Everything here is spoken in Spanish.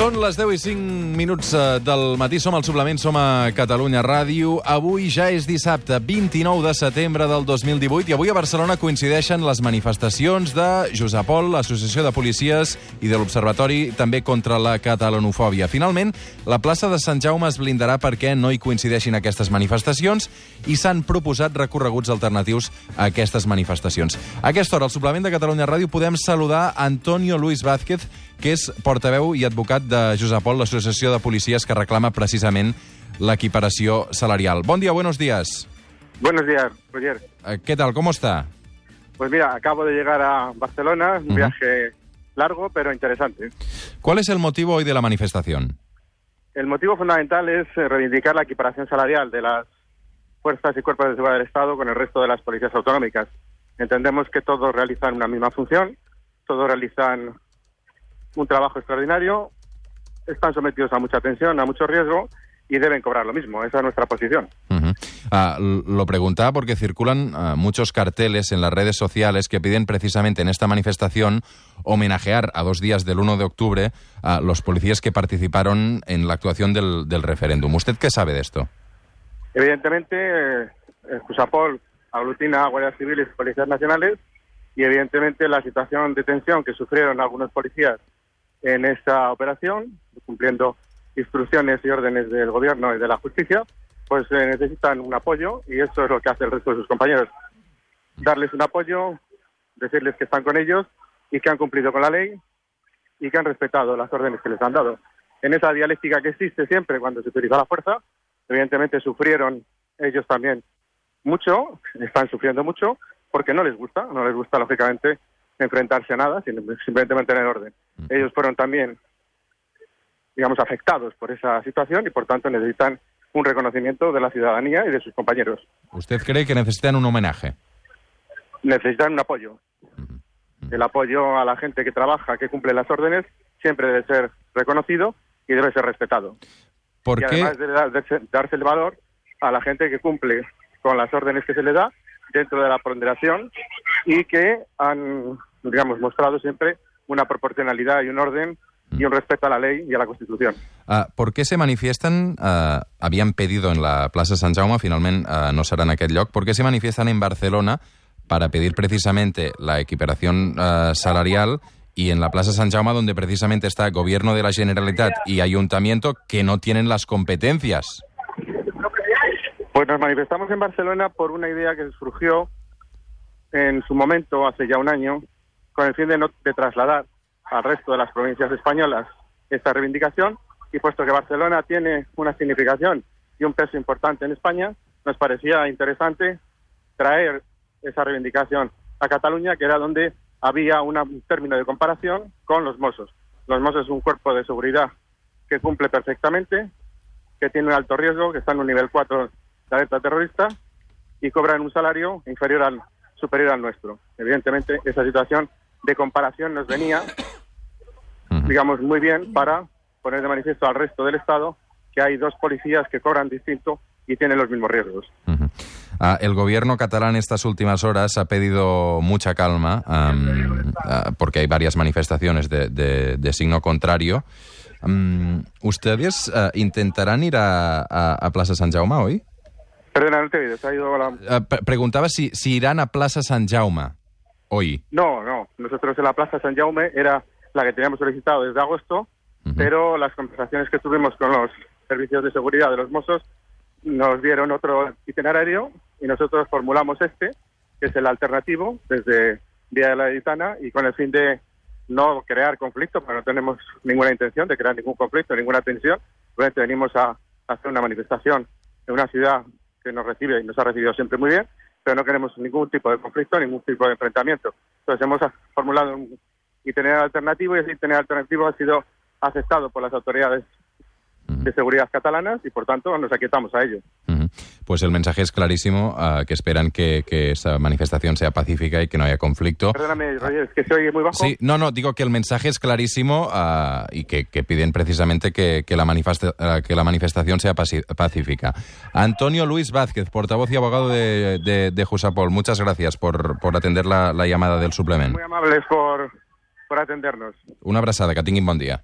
Són les 10 i 5 minuts eh, del matí, som al suplement, som a Catalunya Ràdio. Avui ja és dissabte, 29 de setembre del 2018, i avui a Barcelona coincideixen les manifestacions de Josep Pol, l'Associació de Policies i de l'Observatori també contra la catalanofòbia. Finalment, la plaça de Sant Jaume es blindarà perquè no hi coincideixin aquestes manifestacions i s'han proposat recorreguts alternatius a aquestes manifestacions. A aquesta hora, al suplement de Catalunya Ràdio, podem saludar Antonio Luis Vázquez, que és portaveu i advocat de Josep Pol, l'Associació de Policies que reclama precisament l'equiparació salarial. Bon dia, buenos días. Buenos días, Roger. Eh, ¿Qué tal? ¿Cómo está? Pues mira, acabo de llegar a Barcelona, un Ujú. viaje largo pero interesante. ¿Cuál es el motivo hoy de la manifestación? El motivo fundamental es eh, reivindicar la equiparación salarial de las fuerzas y cuerpos de seguridad del Estado con el resto de las policías autonómicas. Entendemos que todos realizan una misma función, todos realizan un trabajo extraordinario, están sometidos a mucha tensión, a mucho riesgo y deben cobrar lo mismo. Esa es nuestra posición. Ah, lo preguntaba porque circulan ah, muchos carteles en las redes sociales que piden precisamente en esta manifestación homenajear a dos días del 1 de octubre a los policías que participaron en la actuación del, del referéndum. ¿Usted qué sabe de esto? Evidentemente, eh, Jusapol aglutina a guardias civiles y policías nacionales y evidentemente la situación de tensión que sufrieron algunos policías en esta operación, cumpliendo instrucciones y órdenes del gobierno y de la justicia, pues eh, necesitan un apoyo y eso es lo que hace el resto de sus compañeros. Darles un apoyo, decirles que están con ellos y que han cumplido con la ley y que han respetado las órdenes que les han dado. En esa dialéctica que existe siempre cuando se utiliza la fuerza, evidentemente sufrieron ellos también mucho, están sufriendo mucho, porque no les gusta, no les gusta lógicamente enfrentarse a nada, sino simplemente mantener orden. Ellos fueron también, digamos, afectados por esa situación y por tanto necesitan un reconocimiento de la ciudadanía y de sus compañeros. ¿Usted cree que necesitan un homenaje? Necesitan un apoyo. El apoyo a la gente que trabaja, que cumple las órdenes, siempre debe ser reconocido y debe ser respetado. ¿Por y qué? además debe dar- de- darse el valor a la gente que cumple con las órdenes que se le da dentro de la ponderación y que han, digamos, mostrado siempre una proporcionalidad y un orden y un respeto a la ley y a la Constitución. Ah, ¿Por què se manifiesten, ah, havien pedido en la plaça Sant Jaume, finalment ah, no serà en aquest lloc, ¿por qué se manifiestan en Barcelona para pedir precisamente la equiparación ah, salarial y en la plaza San Jaume donde precisamente está Gobierno de la Generalitat y Ayuntamiento que no tienen las competencias? Pues nos manifestamos en Barcelona por una idea que surgió en su momento, hace ya un año, con el fin de, no- de trasladar al resto de las provincias españolas esta reivindicación y puesto que Barcelona tiene una significación y un peso importante en España, nos parecía interesante traer esa reivindicación a Cataluña, que era donde había una- un término de comparación con los Mossos. Los Mossos es un cuerpo de seguridad que cumple perfectamente, que tiene un alto riesgo, que está en un nivel 4 de alerta terrorista y cobran un salario inferior al superior al nuestro. Evidentemente, esa situación de comparación nos venía, digamos, muy bien para poner de manifiesto al resto del Estado que hay dos policías que cobran distinto y tienen los mismos riesgos. Ah, el gobierno catalán estas últimas horas ha pedido mucha calma ah, porque hay varias manifestaciones de, de- de signo contrario. ¿Ustedes ah, intentarán ir a, a- a Plaza San Jaume hoy? Perdona, no te he se ha ido la... Ah, pre- preguntaba si, si irán a Plaza San Jaume hoy. No, no, nosotros en la Plaza San Jaume era la que teníamos solicitado desde agosto, pero las conversaciones que tuvimos con los servicios de seguridad de los Mossos nos dieron otro itinerario y nosotros formulamos este, que es el alternativo, desde Vía de la Editana y con el fin de no crear conflicto, porque no tenemos ninguna intención de crear ningún conflicto, ninguna tensión. Venimos a hacer una manifestación en una ciudad que nos recibe y nos ha recibido siempre muy bien, pero no queremos ningún tipo de conflicto, ningún tipo de enfrentamiento. Entonces hemos formulado un itinerario alternativo y ese itinerario alternativo ha sido aceptado por las autoridades de seguridad catalanas y por tanto nos aquietamos a ello. Ujú. Pues el mensaje es clarísimo, ah, que esperan que, que esa manifestación sea pacífica y que no haya conflicto. Perdóname, Roger, es que se oye muy bajo. Sí, no, no, digo que el mensaje es clarísimo ah, y que, que piden precisamente que, que la manifesta- ah, que la manifestación sea pacífica. Antonio Luis Vázquez, portavoz y abogado de, de, de Jusapol, muchas gracias por, por atender la, la llamada del suplement. Muy amables por, por atendernos. Una abraçada, que tinguin bon dia.